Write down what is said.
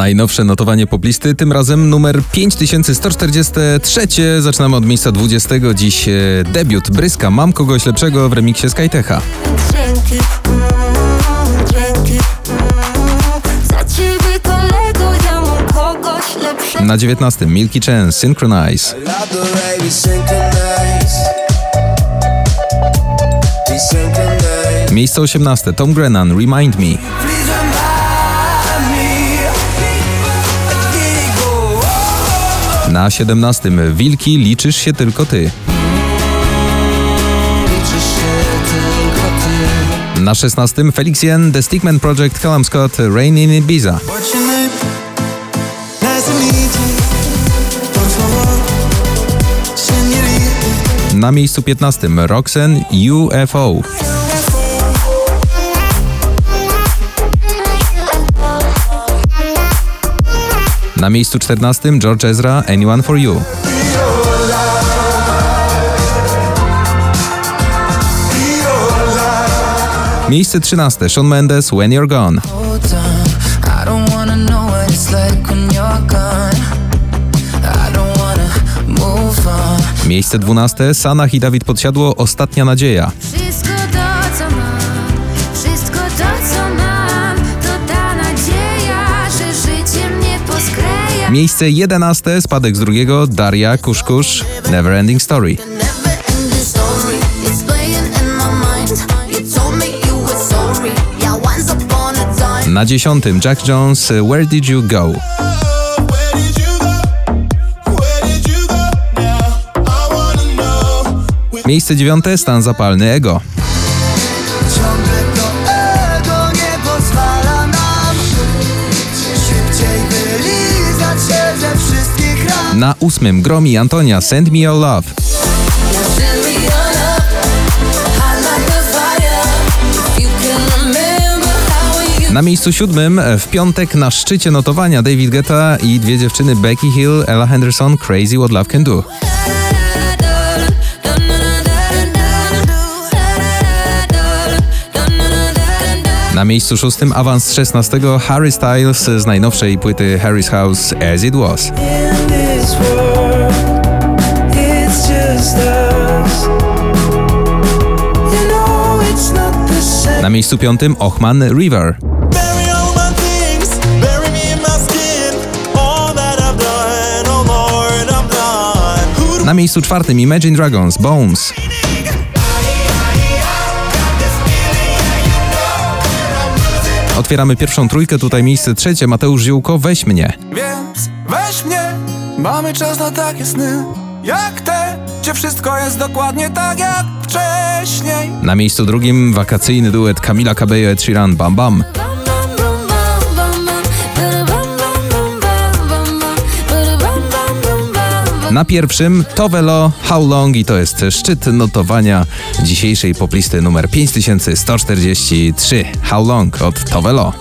Najnowsze notowanie poplisty, tym razem numer 5143. Zaczynamy od miejsca 20. Dziś e, debiut Bryska Mam kogoś lepszego w remiksie Skytecha. Dzięki, mm, mm. Ja Na 19. Milky Chance synchronize. Miejsce 18. Tom Grennan Remind Me. Na 17. Wilki Liczysz się tylko ty. Na 16. Felix Yen The Stickman Project Callum Scott Rain in Ibiza. Na miejscu 15. Roxanne UFO. Na miejscu 14. George Ezra Anyone for You. Miejsce 13. Shawn Mendes When You're Gone. Miejsce 12. Sanach i Dawid Podsiadło Ostatnia Nadzieja. Miejsce 11. Spadek z drugiego Daria Kuszkusz Never Ending Story. Na dziesiątym Jack Jones Where Did You Go? Miejsce dziewiąte Stan zapalny Ego. Na ósmym Gromi Antonia Send Me Your Love. Na miejscu siódmym w piątek na szczycie notowania David Guetta i dwie dziewczyny Becky Hill, Ella Henderson Crazy What Love Can Do. Na miejscu szóstym awans 16 Harry Styles z najnowszej płyty Harry's House As It Was. Na miejscu piątym Ochman River. Oh Na miejscu czwartym Imagine Dragons Bones. Otwieramy pierwszą trójkę, tutaj miejsce trzecie. Mateusz Ziółko Weź mnie. Więc weź mnie, mamy czas na takie sny Jak te, gdzie wszystko jest dokładnie tak jak wcześniej Na miejscu drugim wakacyjny duet Kamila Cabello Ed Sheeran Bam Bam. Na pierwszym Tovelo How Long i to jest szczyt notowania dzisiejszej poplisty numer 5143 How Long od Tovelo.